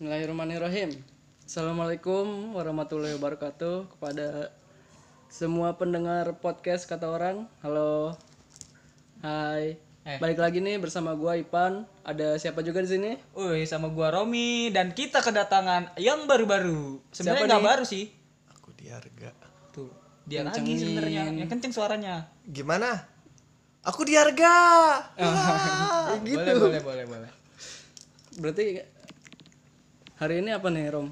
Bismillahirrahmanirrahim. Assalamualaikum warahmatullahi wabarakatuh kepada semua pendengar podcast kata orang. Halo. Hai. Eh. Balik lagi nih bersama gua Ipan. Ada siapa juga di sini? Woi, sama gua Romi dan kita kedatangan yang baru-baru. Sebenarnya Siapa nggak nih? baru sih. Aku di harga. Tuh, dia lagi sebenarnya. Yang kenceng suaranya. Gimana? Aku di harga. Ah, Boleh, boleh, boleh, boleh. Berarti hari ini apa nih, Rom?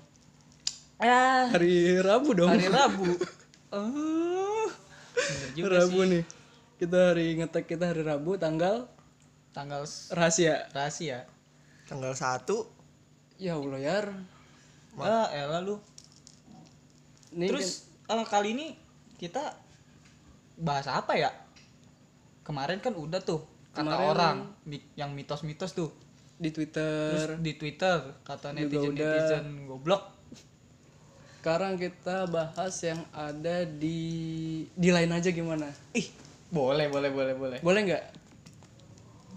Ah, Hari Rabu dong. hari Rabu. Oh. Juga Rabu nih. Kita hari ngetek kita hari Rabu tanggal tanggal rahasia. rahasia. Tanggal 1 Ya Allah Yar. Ah, elah lu. Nih Terus eh, kali ini kita bahas apa ya? Kemarin kan udah tuh kata Kemarin- orang yang mitos-mitos tuh. Di Twitter Terus di Twitter kata Juga netizen udah. netizen goblok. Sekarang kita bahas yang ada di di lain aja gimana? Ih, boleh, boleh, boleh, boleh. Boleh nggak?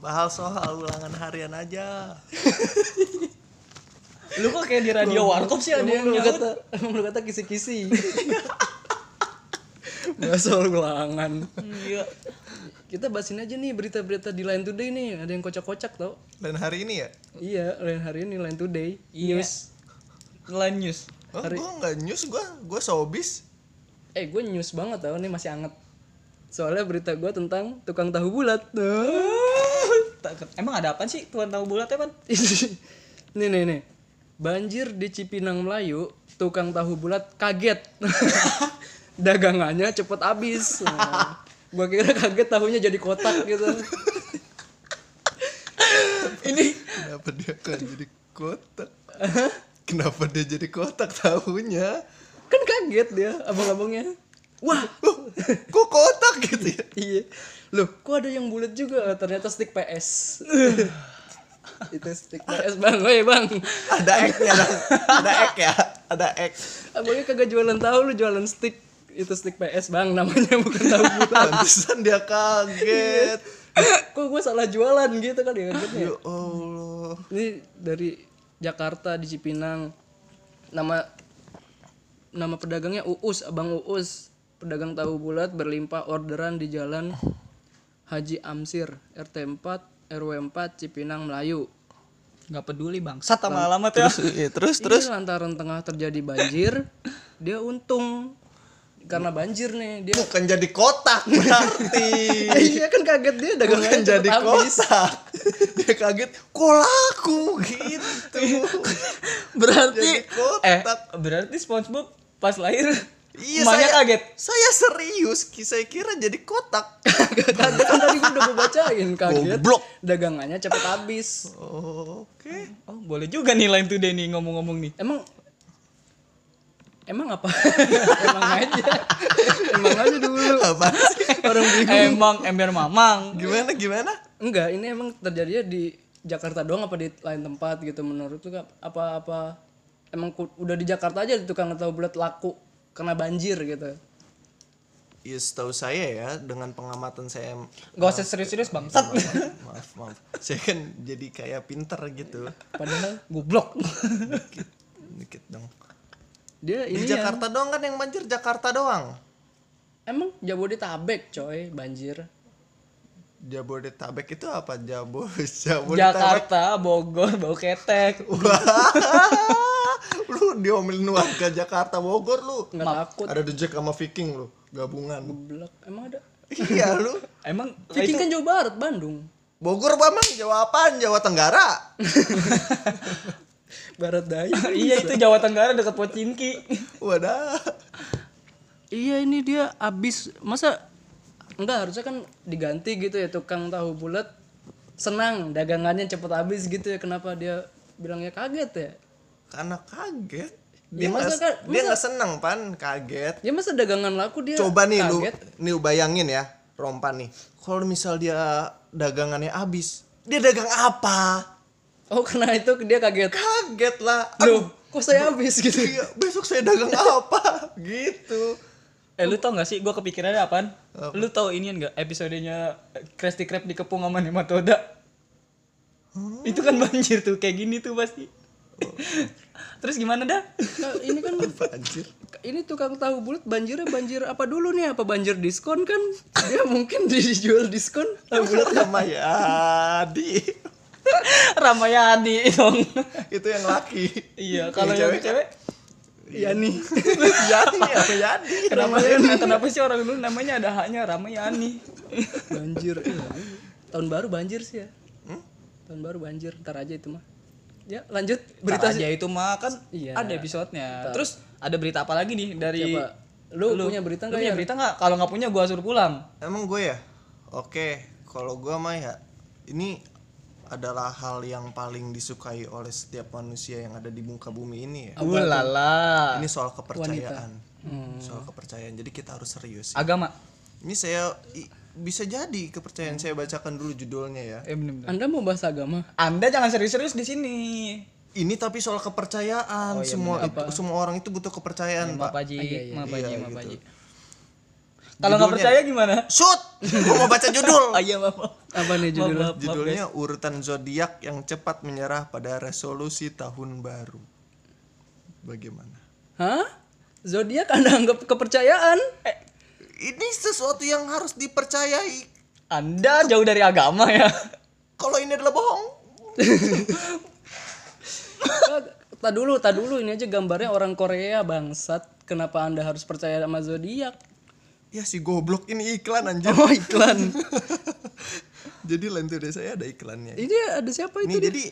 bahas soal ulangan harian aja. Lu kok kayak di radio warkop sih ada yang lu kata emang lu kata kisi-kisi. Bahas soal ulangan. Iya. Kita bahasin aja nih berita-berita di Line Today nih. Ada yang kocak-kocak tau? Dan hari ini ya? Iya, Line hari ini Line Today. Iya. News. Line news. Oh, gua nggak news, gua gua showbiz. Eh, gue news banget tau nih masih anget. Soalnya berita gue tentang tukang tahu bulat. Tak- Emang ada apa sih tuan tahu bulat ya, Pan? nih nih nih. Banjir di Cipinang Melayu, tukang tahu bulat kaget. Dagangannya cepet habis. Gua kira kaget tahunya jadi kotak gitu. Ini Kenapa dia kan jadi kotak? Kenapa dia jadi kotak tahunya? Kan kaget dia abang-abangnya. Wah, Oh, kok kotak gitu ya? iya. Loh, kok ada yang bulat juga? Eh, Ternyata stick PS. Itu stick PS, Bang. Woi, Bang. Ada X-nya dong. Ada X ya? Ada X. Abangnya kagak jualan tahu, lu jualan stick. Itu stick PS, Bang. Namanya bukan tahu bulat. Pantesan dia kaget. Kok gue salah jualan gitu kan ya kagetnya. Ya Allah. Ini dari Jakarta di Cipinang. Nama nama pedagangnya Uus, Abang Uus. Pedagang tahu bulat berlimpah orderan di jalan Haji Amsir, RT 4, RW 4, Cipinang, Melayu. nggak peduli bang. Sat sama alamat ya. Iya, terus Terus lantaran tengah terjadi banjir, dia untung karena banjir nih dia. bukan jadi kotak berarti. iya kan kaget dia bukan dagangannya jadi cepet habis. kotak. Dia kaget, kok laku gitu. Berarti Jadi kotak. eh berarti SpongeBob pas lahir Iya, emaknya saya kaget. Saya serius, saya kira jadi kotak. kaget kan tadi gue udah gue bacain kaget. Goblok. Dagangannya cepet habis. Oh, Oke. Oh, boleh juga nih line today nih ngomong-ngomong nih. Emang Emang apa? Emang aja. Emang aja dulu. Apa sih? Orang bingung. Emang ember mamang. Gimana gimana? Enggak, ini emang terjadinya di Jakarta doang apa di lain tempat gitu menurut lu Kak? apa apa emang udah di Jakarta aja tukang tahu bulat laku karena banjir gitu. Ya setahu saya ya dengan pengamatan saya Gak usah serius-serius bangsat. maaf maaf saya kan jadi kayak pinter gitu Padahal Goblok. dikit dikit dong dia di ini ya, Jakarta doang kan yang banjir Jakarta doang emang Jabodetabek coy banjir. Jabodetabek itu apa Jabo Jabodetabek Jakarta, Bogor, bau ketek. Lu diomelin warga Jakarta Bogor lu Nggak takut. ada The Jack sama Viking lu gabungan Blek. Emang ada? iya lu Emang Viking kan Jawa Barat, Bandung. Bogor bamang Jawa apaan Jawa Tenggara Barat Daya. iya itu Jawa Tenggara dekat Pocinki. wadah. Iya ini dia abis. Masa? Enggak harusnya kan diganti gitu ya tukang tahu bulat. Senang dagangannya cepet habis gitu ya. Kenapa dia bilangnya kaget ya? karena kaget. Ya, dia masa nggak kan- dia nggak seneng pan. Kaget. Ya masa dagangan laku dia coba nih lu nih lu bayangin ya rompan nih. Kalau misal dia dagangannya habis dia dagang apa Oh karena itu dia kaget. kaget lah Loh, kok saya habis gitu? Iya, besok saya dagang apa gitu Eh lu tau gak sih gue kepikirannya apaan? Lu tau ini gak episodenya Krusty Krab dikepung sama nematoda? Itu kan banjir tuh kayak gini tuh pasti. Terus gimana dah? Nah, ini kan Anjir. ini tukang tahu bulat banjirnya banjir apa dulu nih apa banjir diskon kan dia mungkin dijual diskon tahu bulat Ramayadi. Ramayadi dong. itu yang laki. iya, kalau Yang yang cewek iya nih Yani Ramayadi. kenapa kenapa sih orang dulu namanya ada haknya Ramayani? banjir tahun baru banjir sih ya tahun baru banjir ntar aja itu mah ya lanjut Berita berita aja itu mah kan Iya. ada episodenya. Terus ada berita apa lagi nih dari Siapa? Lu punya berita Lu nggak punya ya? berita nggak? Kalau nggak punya gua suruh pulang. Emang gue ya? Oke, kalau gue mah ya ini adalah hal yang paling disukai oleh setiap manusia yang ada di muka bumi ini ya. Ulala. Ini soal kepercayaan. Soal kepercayaan. Jadi kita harus serius. Agama. Ini saya i- bisa jadi kepercayaan saya bacakan dulu judulnya ya. Eh bener anda mau bahas agama Anda jangan serius-serius di sini. Ini tapi soal kepercayaan. semua itu- semua orang itu butuh kepercayaan, Maaf Pak. Haji, maaf Iya, Haji, gitu. maaf Haji. Kalau nggak percaya gimana? Shoot! Gue mau baca judul. Oh iya maaf. apa nih judulnya Maaf, maaf, Judulnya urutan zodiak yang cepat menyerah pada resolusi tahun baru. Bagaimana? hah zodiak anda anggap kepercayaan Eh, Ini sesuatu yang harus dipercayai. Anda jauh dari agama ya. Kalau ini adalah bohong. tak dulu tak dulu ini aja gambarnya orang Korea bangsat kenapa anda harus percaya sama zodiak Ya si goblok ini iklan anjir. oh iklan jadi lantai saya ada iklannya. ini ada siapa itu Ini jadi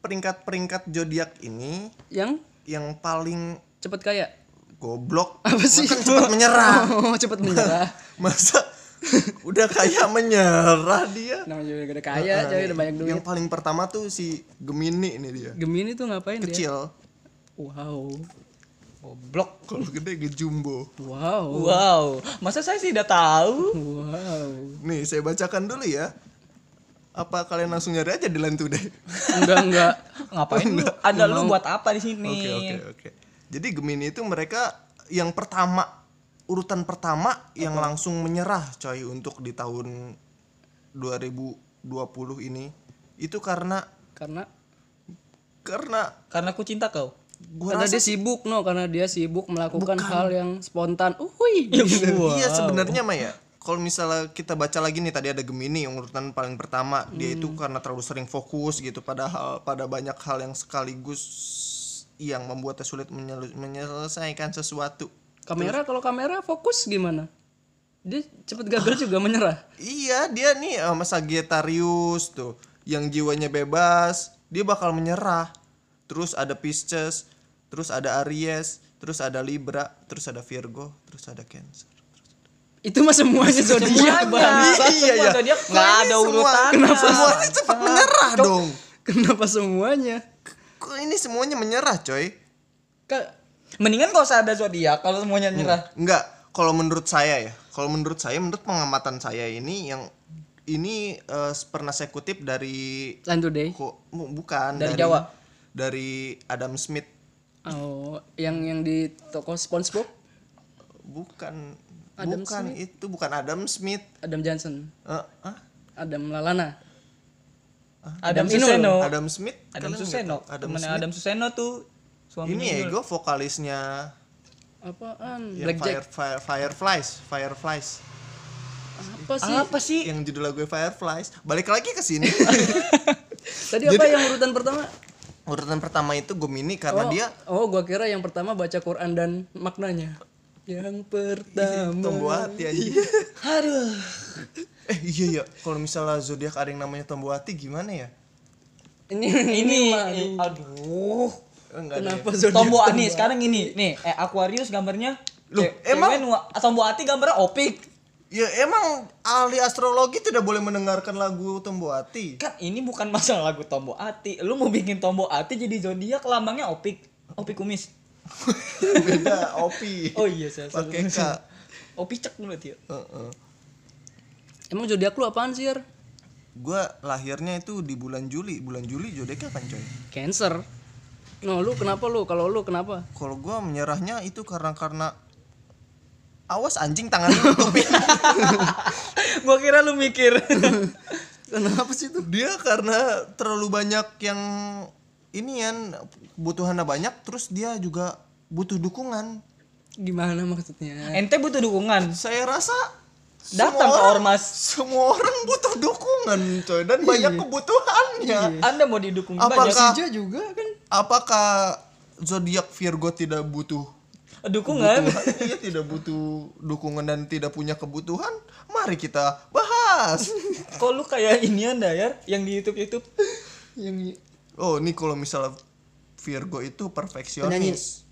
peringkat-peringkat zodiak ini yang yang paling cepet kaya goblok. apa sih Kan cepat menyerah. oh cepet menyerah Masa udah kayak menyerah dia. namanya juga udah kaya coy udah banyak duit Yang paling pertama tuh si Gemini ini dia. Gemini tuh ngapain dia Kecil. wow Goblok. Kalau gede gejumbo. wow Wow, masa saya sih udah tahu? wow Nih saya bacakan dulu ya. Apa kalian langsung nyari aja di lantu deh? enggak enggak Ngapain lu? Ada lu buat apa di sini? Oke oke oke. Jadi Gemini itu mereka yang pertama urutan pertama yang langsung menyerah coy untuk di tahun 2020 ini itu karena karena karena Karena aku cinta kau. Gua karena rasa dia sibuk no. Karena dia sibuk melakukan hal yang spontan. Uhui gitu. iya sebenarnya mah ya kalau misalnya kita baca lagi nih tadi ada Gemini yang urutan paling pertama. Dia itu karena terlalu sering fokus gitu padahal pada banyak hal yang sekaligus yang membuatnya sulit menyel- menyelesaikan sesuatu. Kamera kalau kamera fokus gimana? Dia cepet gagal juga menyerah. Iya dia nih sama Sagittarius tuh yang jiwanya bebas dia bakal menyerah. Terus ada Pisces, terus ada Aries, terus ada Libra, terus ada Virgo, terus ada Cancer. itu mah semuanya zodiak bang Iya ya. Zodiak nggak ada urutan. Kenapa semuanya cepat menyerah dong? kenapa semuanya Kok ini semuanya menyerah coy? kak Mendingan gak usah ada zodiak kalau semuanya nyerah. Enggak, kalau menurut saya ya, kalau menurut saya menurut pengamatan saya ini yang ini eh, pernah saya kutip dari Line today kok bukan Dari Jawa. dari Adam Smith oh yang yang di toko SpongeBob? Bukan. Adam bukan itu bukan Adam Smith. Adam Johnson. Eh, ah? Adam Lalana. Adam Inul. Suseno. Adam Smith? Adam Suseno. Adam Temennya Smith? Adam Suseno tuh suami ini ego vokalisnya apaan? yang Blackjack Fire, Fire, Fireflies Fireflies. Apa sih? Apa sih? yang judul lagu Fireflies. Balik lagi ke sini. Tadi apa yang urutan pertama urutan pertama itu Gemini karena oh, dia oh gua kira yang pertama baca Quran dan maknanya. Yang pertama. Tombol hati aja. Aduh. eh iya ya kalau misalnya zodiak ada yang namanya tombol hati gimana ya? Ini Ini, mah, i- aduh. enggak ada ya. kenapa zodiak Tombo nih sekarang ini. Nih eh Aquarius gambarnya Loh, emang- Tombo hati gambarnya opik. Ya emang ahli astrologi tidak boleh mendengarkan lagu tombol hati Kan ini bukan masalah lagu Tombo hati. Lu mau bikin Tombo hati jadi zodiak lambangnya opik. Opik kumis. beda opi Oh iya saya pakai k Opik cek dulu dia. Heeh. emang zodiak lu apaan sih gue lahirnya itu di bulan Juli bulan Juli zodiaknya kapan coy cancer no lu kenapa lu kalau lu kenapa kalau gue menyerahnya itu karena karena awas anjing tangan lu tutupin Gua kira lu mikir. kenapa sih tuh dia karena terlalu banyak yang ini kan kebutuhannya banyak terus dia juga butuh dukungan. Gimana maksudnya? ente butuh dukungan? Saya rasa datang ke ormas. semua orang butuh dukungan coy dan banyak kebutuhannya. Anda mau didukung Apakah- banyak. Persija juga kan. Apakah zodiak Virgo tidak butuh dukungan. Iya tidak butuh dukungan dan tidak punya kebutuhan mari kita bahas. Kok lu kayak ini anda ya yang di YouTube YouTube? Yang oh ini kalau misalnya Virgo itu perfeksionis.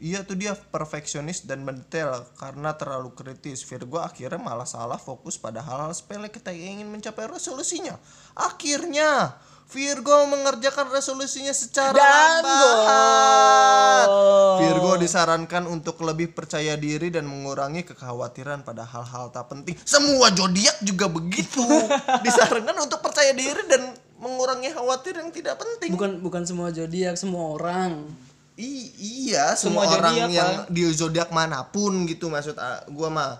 Iya tuh dia perfeksionis dan mendetail karena terlalu kritis. Virgo akhirnya malah salah fokus pada hal-hal sepele ketika ingin mencapai resolusinya. Akhirnya Virgo mengerjakan resolusinya secara Dan lambat. Virgo disarankan untuk lebih percaya diri dan mengurangi kekhawatiran pada hal-hal tak penting. Semua zodiak juga begitu. disarankan untuk percaya diri dan mengurangi khawatir yang tidak penting. bukan bukan semua zodiak, semua orang. I- iya, semua, Semua orang yang di zodiak mana pun gitu maksud ah, gua mah.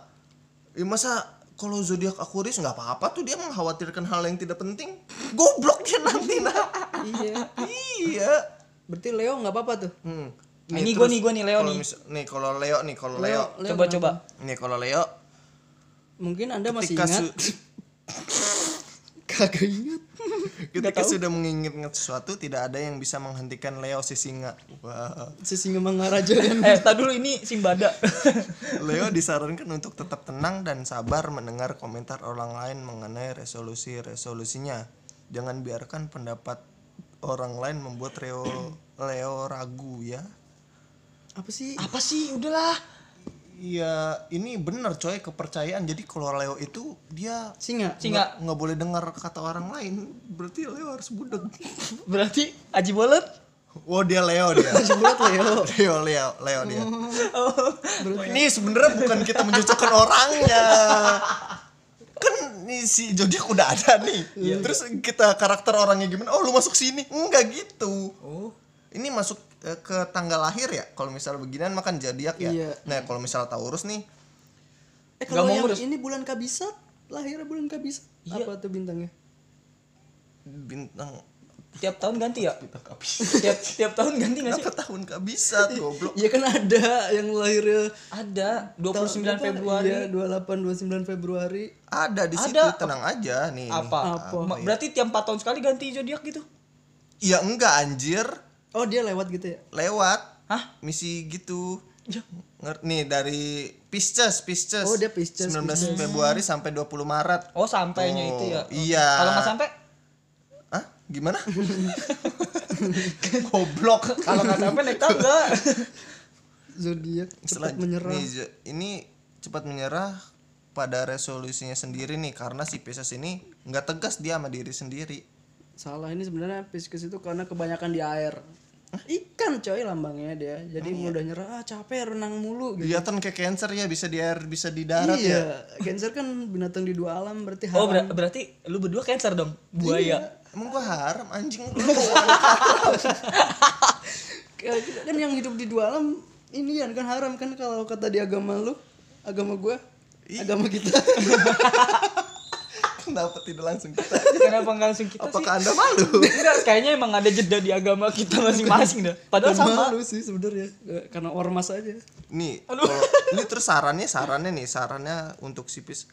Ya masa kalau zodiak Aquarius nggak apa-apa tuh dia mengkhawatirkan hal yang tidak penting. Goblok dia nanti nah. iya. iya. Berarti Leo nggak apa-apa tuh. Hmm. Ini gua nih, gua nih, Leo nih. nih kalau Leo nih kalau Leo. Leo coba kenapa? coba Nih kalau Leo Mungkin Anda masih ingat. Kagak ingat. ketika sudah mengingat sesuatu tidak ada yang bisa menghentikan Leo si singa. Wah. Si singa mangaraja kan. eh tak dulu ini Simbada Leo disarankan untuk tetap tenang dan sabar mendengar komentar orang lain mengenai resolusi-resolusinya. Jangan biarkan pendapat orang lain membuat Leo Leo ragu ya. Apa sih? apa sih udahlah Iya, ini bener coy kepercayaan. Jadi kalau Leo itu dia Singa. singa nggak boleh dengar kata orang lain. Berarti Leo harus budeg. berarti Aji Bolet Oh dia Leo dia. Buat Leo. Leo Leo Leo dia. oh. Ini sebenarnya bukan kita mencocokkan orangnya. Kan nih si zodiak udah ada nih. Terus kita karakter orangnya gimana? Oh lu masuk sini? Enggak gitu. oh Ini masuk ke tanggal lahir ya. Kalau misalnya beginian makan zodiak ya. Iya. Nah kalau misalnya Taurus nih, Eh kalau yang ngurus. ini bulan kabisat, lahirnya bulan kabisat. Iya. Apa tuh bintangnya? bintang tiap tahun ganti ya bintang kabis. tiap tiap tahun ganti nggak sih Kenapa tahun kabisat goblok? Iya kan ada yang lahirnya ada 29 tahun- Februari Iya, 28 29 Februari. Ada di situ Ada. tenang aja nih. apa, Apa? Ma- berarti tiap 4 tahun sekali ganti zodiak gitu Ya enggak anjir, Oh, dia lewat gitu ya. lewat. hah Misi gitu. Ya. Nih dari Pisces, Pisces. Oh, dia Pisces, 19 Februari sampai 20 Maret. oh sampainya Oh, itu ya iya. kalau nggak sampai Hah? Gimana? Goblok. kalau nggak sampai naik tangga Zodiak cepat menyerah. nih, ini cepat menyerah pada resolusinya sendiri nih karena si Pisces ini nggak tegas dia sama diri sendiri. Salah ini sebenarnya Pisces itu karena kebanyakan di air. Ikan coy lambangnya dia. Jadi mudah nyerah, ah capek renang mulu gitu. Kelihatan kayak cancer ya bisa di air bisa di darat ya. iya, Cancer kan binatang di dua alam berarti oh haram. ber- berarti lu berdua cancer dong buaya Emang gua haram anjing lu. Kita kan yang hidup di dua alam ini kan haram kan kalau kata di agama lu, agama gua, agama kita. Kenapa tidak langsung kita? kenapa nggak langsung kita sih Apakah Anda malu? Enggak, kayaknya emang ada jeda di agama kita masing-masing dah. Padahal Dan sama. malu sih sebenarnya Eh, karena ormas aja. Nih, kalau ini terus sarannya sarannya nih, sarannya untuk si Pis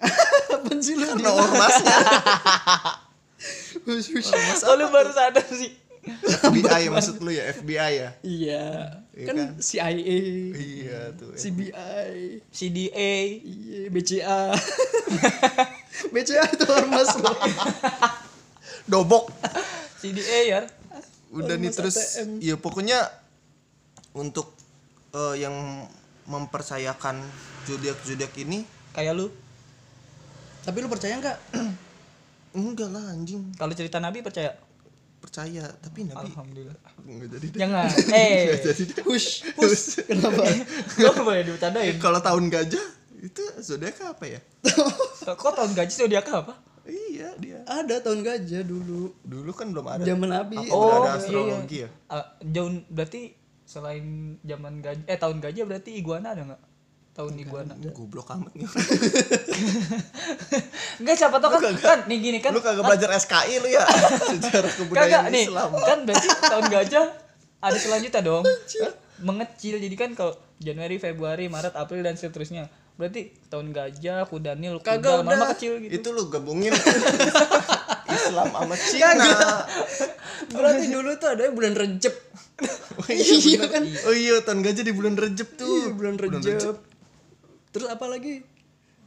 Apaan sih lu? karena ormasnya hush. Oh, lu baru sadar sih. FBI maksud lu ya FBI ya? Iya, Iya kan kan? CIA, Iya tuh. CBI, CDA. iya BCA. BCA itu ormas lo. Dobok. CDA ya. Udah nih terus ATM. ya pokoknya untuk eh, yang mempercayakan zodiak-zodiak ini Kayak lu. Tapi lu percaya nggak? enggak lah anjing Kalau cerita Nabi percaya? percaya tapi nabi Alhamdulillah. enggak jadi deh. Jangan. Eh. Hush, hush. Kenapa? gua nggak boleh dibercandain. kalau tahun gajah itu zodiak apa ya? Kok tahun gaji zodiak apa? iya dia. Ada tahun gajah dulu. dulu kan belum ada. Zaman Nabi. Apa Oh, ada iya, astrologi ya. Ah, jauh berarti selain zaman gaji eh tahun gajah berarti iguana ada nggak? tahun iguana. goblok amat nih. Enggak siapa tau kan kan nih gini kan. lu kagak belajar SKI lu ya? Sejarah kagak kebudayaan nih Islam. kan berarti tahun gajah ada selanjutnya dong. Mengecil jadi kan kalau Januari Februari Maret April dan seterusnya berarti tahun gajah kuda nil kuda Kagak, mama kecil gitu. Itu lu gabungin Islam sama Cina. Berarti dulu tuh ada bulan Rejeb oh iya, kan? Oh iya tahun gajah di bulan Rejeb tuh. Iya, bulan Rejeb terus apa lagi?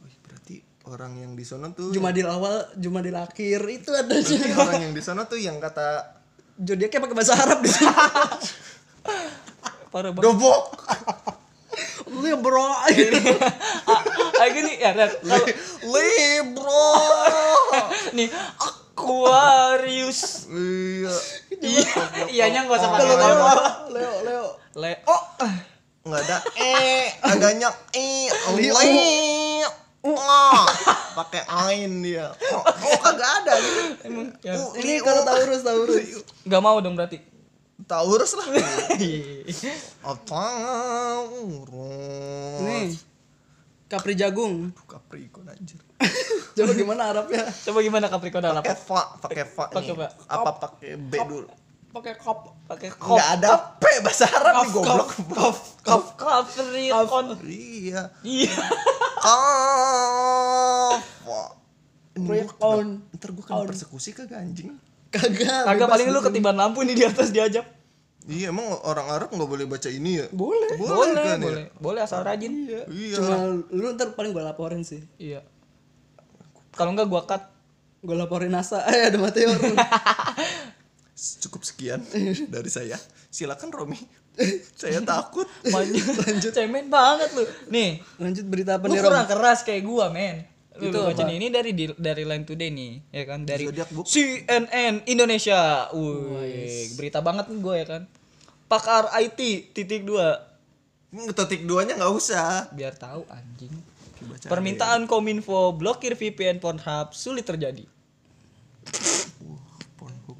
Oh, iya, berarti orang yang di sana tuh Jumadil awal Jumadil akhir itu ada berarti orang yang di sana tuh yang kata zodiaknya pakai bahasa Arab di sini. Parah banget. Dobok lu yang bro ah, gini ya Ren, kalau libro nih Aquarius. Iya. Iya iyanya nggak usah pakai Leo Leo Leo Leo. Leo nggak ada eh adanya eh le oh pakai ain dia. Oh, oh kagak ada. Emang ya. Oh, ini Leo. kalau Taurus Taurus. Nggak mau dong berarti Taurus lah. Iya. Taurus. Nih Capri jagung. Capricorn anjir. Coba gimana Arabnya? Coba gimana Capricorn apa pakai fa pakai fa Pakai fa. apa? Pakai b dulu? Pakai kop. Pakai kop. nggak ada p bahasa Arab nih goblok. kop kop. Capricorn iya. Iya. Proyek on. Ntar gue kan persekusi kagak anjing. Kagak agak bebas paling lu gitu. ketiban lampu nih di atas diajak. Iya emang orang Arab nggak boleh baca ini ya? boleh. Boleh kan ya? boleh. Boleh asal rajin. Iya. cuma lu ntar paling gue laporin sih. Iya. Kalau enggak gua cut. Gue laporin NASA. Eh ada Mateo Cukup sekian dari saya. Silakan Romi. saya takut. lanjut. Lanjut. Cemen banget lu. Nih. Lanjut berita apa lu nih Rom? kurang keras kayak gua men lu itu baca apa? nih, ini dari di- dari Line Today nih ya kan? Dari Zodiac Book. CNN Indonesia. Wih, berita banget nih gua ya kan? Pakar IT titik dua. Ngetetik duanya nggak usah. biar tahu anjing. Baca permintaan kominfo blokir VPN Pornhub sulit terjadi. Pornhub.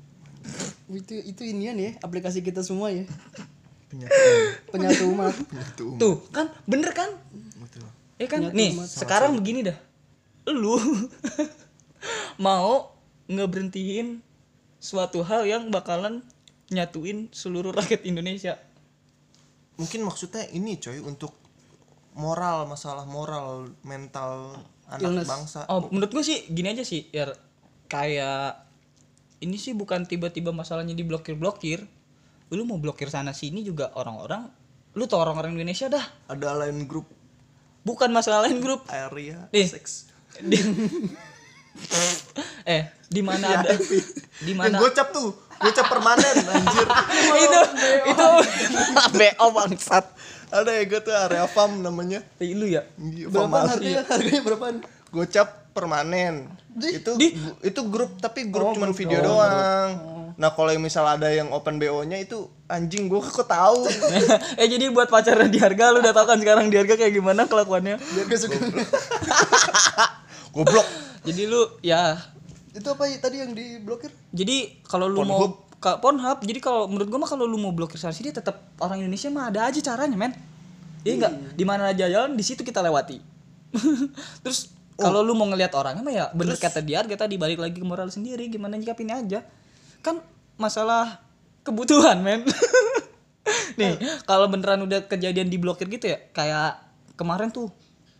itu itu inian ya aplikasi kita semua ya. Penyatu. penyatu umat Penyatu umat. tuh kan? Bener kan? Betul. ya kan? Nih sekarang begini dah lu mau ngeberhentiin suatu hal yang bakalan nyatuin seluruh rakyat Indonesia Mungkin maksudnya ini coy untuk moral masalah moral mental anak bangsa. oh menurut gue sih gini aja sih ya kayak ini sih bukan tiba-tiba masalahnya diblokir blokir lu mau blokir sana sini juga orang-orang lu tau orang-orang Indonesia dah Ada lain grup bukan masalah lain grup area Nih. seks. Di, eh di mana ada? Di mana? gocap tuh, gocap permanen anjir. itu itu. BO bangsat. Ada ya gue tuh area farm namanya. Eh, lu ya? Iya, berapaan farm harganya? Harganya berapaan? Gocap permanen. Itu Di- itu grup tapi grup cuman video doang. nah kalau misal ada yang open bo nya itu anjing gue kok tahu. Eh jadi buat pacaran di harga lu udah tau kan sekarang di harga kayak gimana kelakuannya? Gak suka goblok. Jadi lu ya. Itu apa ya tadi yang diblokir? Jadi kalau lu mau ke Pornhub jadi kalau menurut gua mah kalau lu mau blokir sana sini tetap orang Indonesia mah ada aja caranya men. Iya enggak di mana aja jalan di situ kita lewati. Terus kalau lu mau ngelihat orangnya mah ya bener kata dia kita dibalik lagi ke moral sendiri gimana nyikapinnya aja. Kan masalah kebutuhan men. Nih kalau beneran udah kejadian diblokir gitu ya kayak kemarin tuh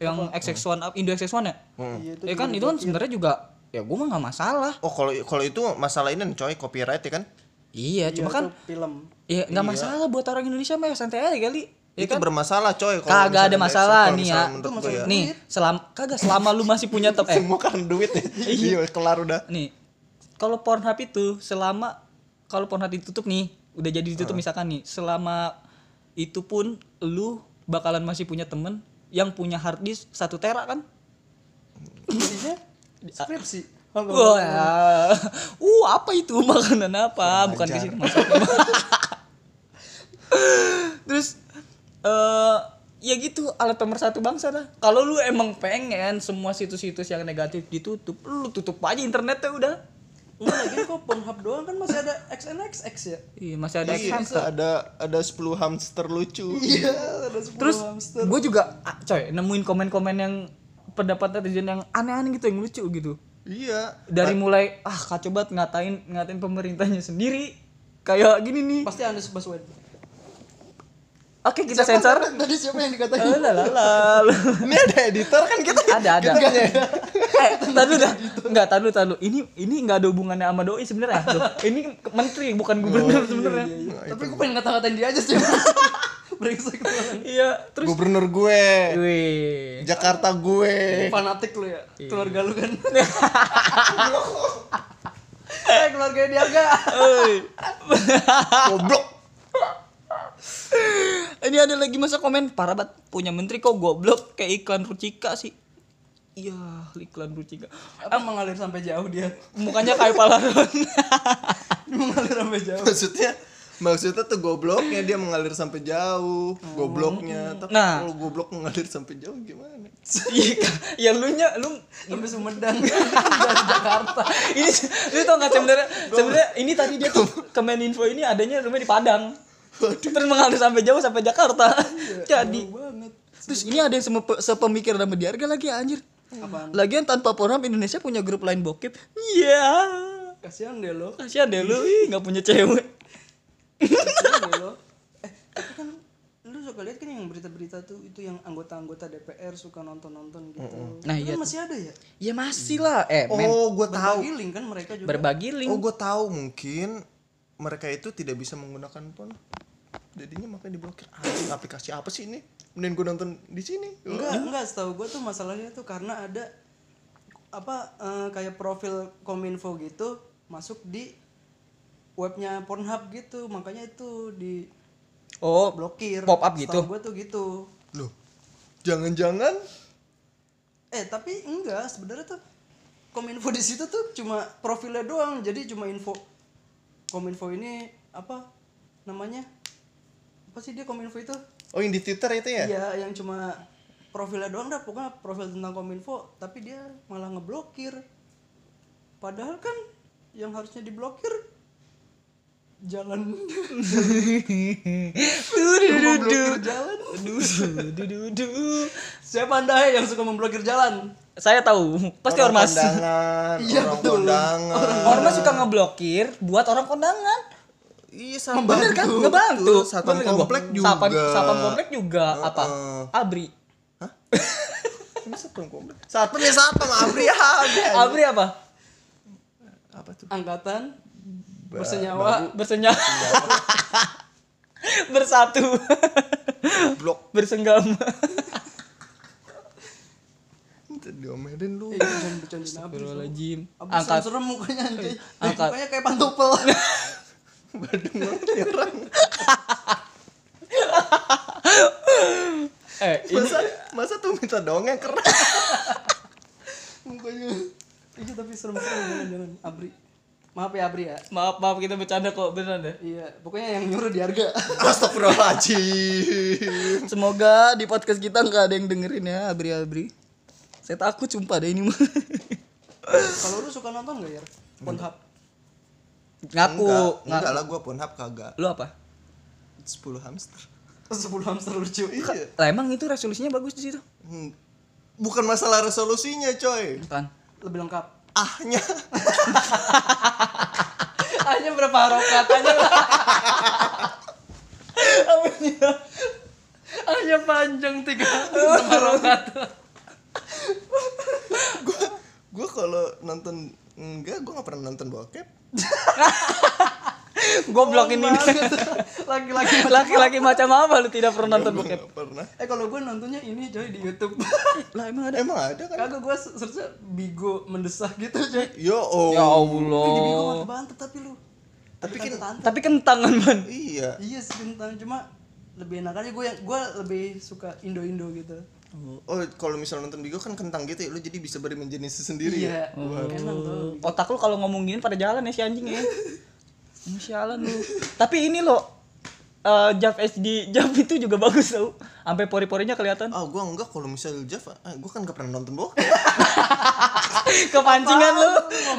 yang XX1 up Indo XX1 ya? Iya, itu ya kan itu kan sebenarnya juga ya gua mah nggak masalah. Oh kalau kalau itu masalah ini nih, coy copyright ya kan? Iya cuma kan film. Ya nggak masalah buat orang Indonesia mah ya santai aja kali. Ya itu kan? bermasalah coy kalau Kagak ada misalnya- masalah kalau nih ya. gue ya. Nih, selama kagak selama lu masih punya top eh. Semua kan duit ya. Iya. Kelar udah. Nih. Kalau Pornhub itu selama kalau Pornhub ditutup nih, udah jadi ditutup misalkan nih, selama itu pun lu bakalan masih punya temen yang punya hard disk 1 tera kan? isinya skripsi Wah, uh apa itu makanan apa? Bukan di sini masaknya. Terus eh ya gitu alat pemersatu bangsa dah. Kalau lu emang pengen semua situs-situs yang negatif ditutup, lu tutup aja internetnya udah. Enggak lagi kok Pornhub doang kan masih ada XNXX ya. Iya, masih ada Iya, hamster. ada ada 10 hamster lucu. Iya, ada 10 Terus hamster. gue juga coy nemuin komen-komen yang pendapat netizen yang aneh-aneh gitu yang lucu gitu. Iya. Dari mulai ah kacau banget ngatain ngatain pemerintahnya sendiri kayak gini nih. Pasti Anies Baswedan. Oke, kita sensor. Tadi siapa yang dikatain? Eh, lalala. Ini ada editor kan kita. ada ada. eh, tadu dah. Enggak, tadu tadu. Ini ini enggak ada hubungannya sama doi sebenarnya. Ini menteri bukan gubernur sebenarnya. Tapi gue pengen ngata-ngatain dia aja sih. Brengsek. Iya, terus Gubernur gue. Wih. Jakarta gue. Fanatik lu ya. Keluarga lu kan. Eh, keluarga dia enggak. Goblok. Ini ada lagi masa komen parah banget punya menteri kok goblok kayak iklan Rucika sih. Iya, iklan Rucika. Apa mengalir sampai jauh dia? Mukanya kayak palaron. mengalir sampai jauh. Maksudnya maksudnya tuh gobloknya dia mengalir sampai jauh gobloknya tapi Nah. kalau goblok mengalir sampai jauh gimana Iya, ya lu nya lu Sampai Sumedang dari Jakarta. ini lu tau gak sebenarnya sebenarnya ini tadi dia tuh Kemeninfo ini adanya rumah di Padang. Terus mengalir sampai jauh sampai Jakarta. Jadi banget. terus ini ada yang sepe- sepemikiran sama dia harga lagi anjir. Apaan? Lagian tanpa Pornhub Indonesia punya grup lain bokep. Iya. Kasihan deh lo. Kasihan deh lu, ih nggak punya cewek. Kasihan deh lo. Eh, tapi kan lu suka lihat kan yang berita-berita tuh itu yang anggota-anggota DPR suka nonton-nonton gitu. Nah, Itu iya kan masih ada ya? Ya masih lah. Eh, men. oh gue tahu Berbagi link kan mereka juga. Berbagi link. oh gue tahu mungkin mereka itu tidak bisa menggunakan pon jadinya makanya diblokir. Anjing, aplikasi apa sih ini? Mending gue nonton di sini. Enggak, enggak setahu gue tuh masalahnya tuh karena ada apa eh, kayak profil Kominfo gitu masuk di webnya Pornhub gitu. Makanya itu di Oh, blokir. Pop up gitu? gue tuh gitu. Loh jangan-jangan? Eh tapi enggak. Sebenarnya tuh Kominfo di situ tuh cuma profilnya doang. Jadi cuma info Kominfo ini apa namanya apa sih dia Kominfo itu oh yang di twitter itu ya Iya, yang cuma profilnya doang dah, pokoknya profil tentang Kominfo, tapi dia malah ngeblokir. Padahal kan yang harusnya diblokir jalan jalan. Duh, Siapa Anda yang suka memblokir jalan? Saya tahu, pasti orang ormas. kondangan Iya, orang betul. kondangan Ormas suka ngeblokir buat orang kondangan. Iya sama Bener kan? Ngebantu. satpam komplek juga Satpam, satpam komplek juga apa? Heeh. Abri. Ini satpam komplek satpam ya satpam abri ya ada Abri apa? apa tuh Angkatan bersenyawa Bersenyawa. Bersatu. blok Bersenggama. diomelin lu Eh, jangan. Astagfirullahaladzim. Abis Angkat. serem mukanya anjay. Angkat. Mukanya kayak pantopel. badung banget ya orang Eh, ini masa masa tuh minta dongeng keren mukanya. Iya tapi serem-serem jangan jangan. Abri. Maaf ya Abri ya. maaf maaf kita bercanda kok beneran deh. Iya, pokoknya yang nyuruh di harga. Astagfirullahaladzim Semoga di podcast kita nggak ada yang dengerin ya Abri Abri. Saya takut sumpah deh ini mah. Kalau lu suka nonton gak ya? Pornhub. Ngaku. enggak, Ngaku. enggak lah gua Pornhub kagak Lu apa? 10 hamster 10 hamster lucu. iya Lah emang itu resolusinya bagus di situ. Hmm. bukan masalah resolusinya coy Kan. Lebih lengkap. ahnya Hanya berapa harokat aja lah. Hanya panjang tiga harokat. Kalau nonton enggak gua nggak pernah nonton bokep Goblok ini. Laki-laki. Laki-laki macam apa lu tidak pernah nonton bokep? Pernah Eh kalau gue nontonnya ini coy di YouTube. Lah emang ada. emang ada kan Kagak gue searchnya bigo mendesak gitu coy. yo oh Ya Ih, di bigo Allah. mantep banget tapi lu. Tapi kan- Tapi kentangan man. iya Iya sih kentang cuma lebih enak aja gue yang gue lebih suka Indo-Indo gitu. Oh kalau misal nonton bigo kan kentang gitu ya lu jadi bisa berimajinasi sendiri ya Iya. Enak tuh. Otak lu kalau ngomong gini pada jalan ya si anjing ya. Sialan lu. Tapi ini lo eh Jav HD Jav itu juga bagus tau sampai pori-porinya kelihatan Ah, gua enggak kalau misal Java, ah, gua kan gak pernah nonton bokep. kepancingan lu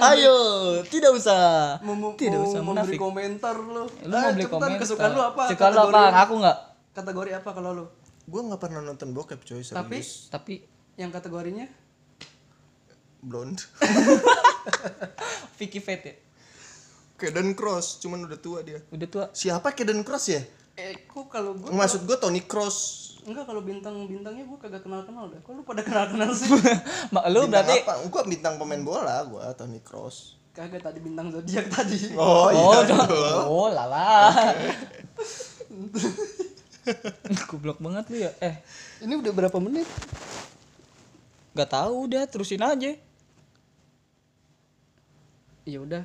ayo tidak usah Mau- tidak usah mau munafik beri komentar lu. lu mau beli cepetan, komentar kesukaan lu apa? kesukaan lu apa aku nggak Kategori apa kalau lu? Gua nggak pernah nonton bokep coy serius. Tapi tapi yang kategorinya blonde. Vicky Fate ya Kaden Cross, cuman udah tua dia. udah tua Siapa Kaden Cross ya? eh kok kalau gua Maksud gua Tony Cross. enggak kalau bintang-bintangnya gua kagak kenal-kenal dah. Kok lu pada kenal-kenal sih? Mak lu Bintang berarti apa? Gua bintang pemain bola, gua Tony Cross. kagak tadi bintang zodiak tadi. Oh, oh iya. dong. oh lala goblok banget lu ya. Eh. Ini udah berapa menit? nggak tahu udah terusin aja. Ya udah,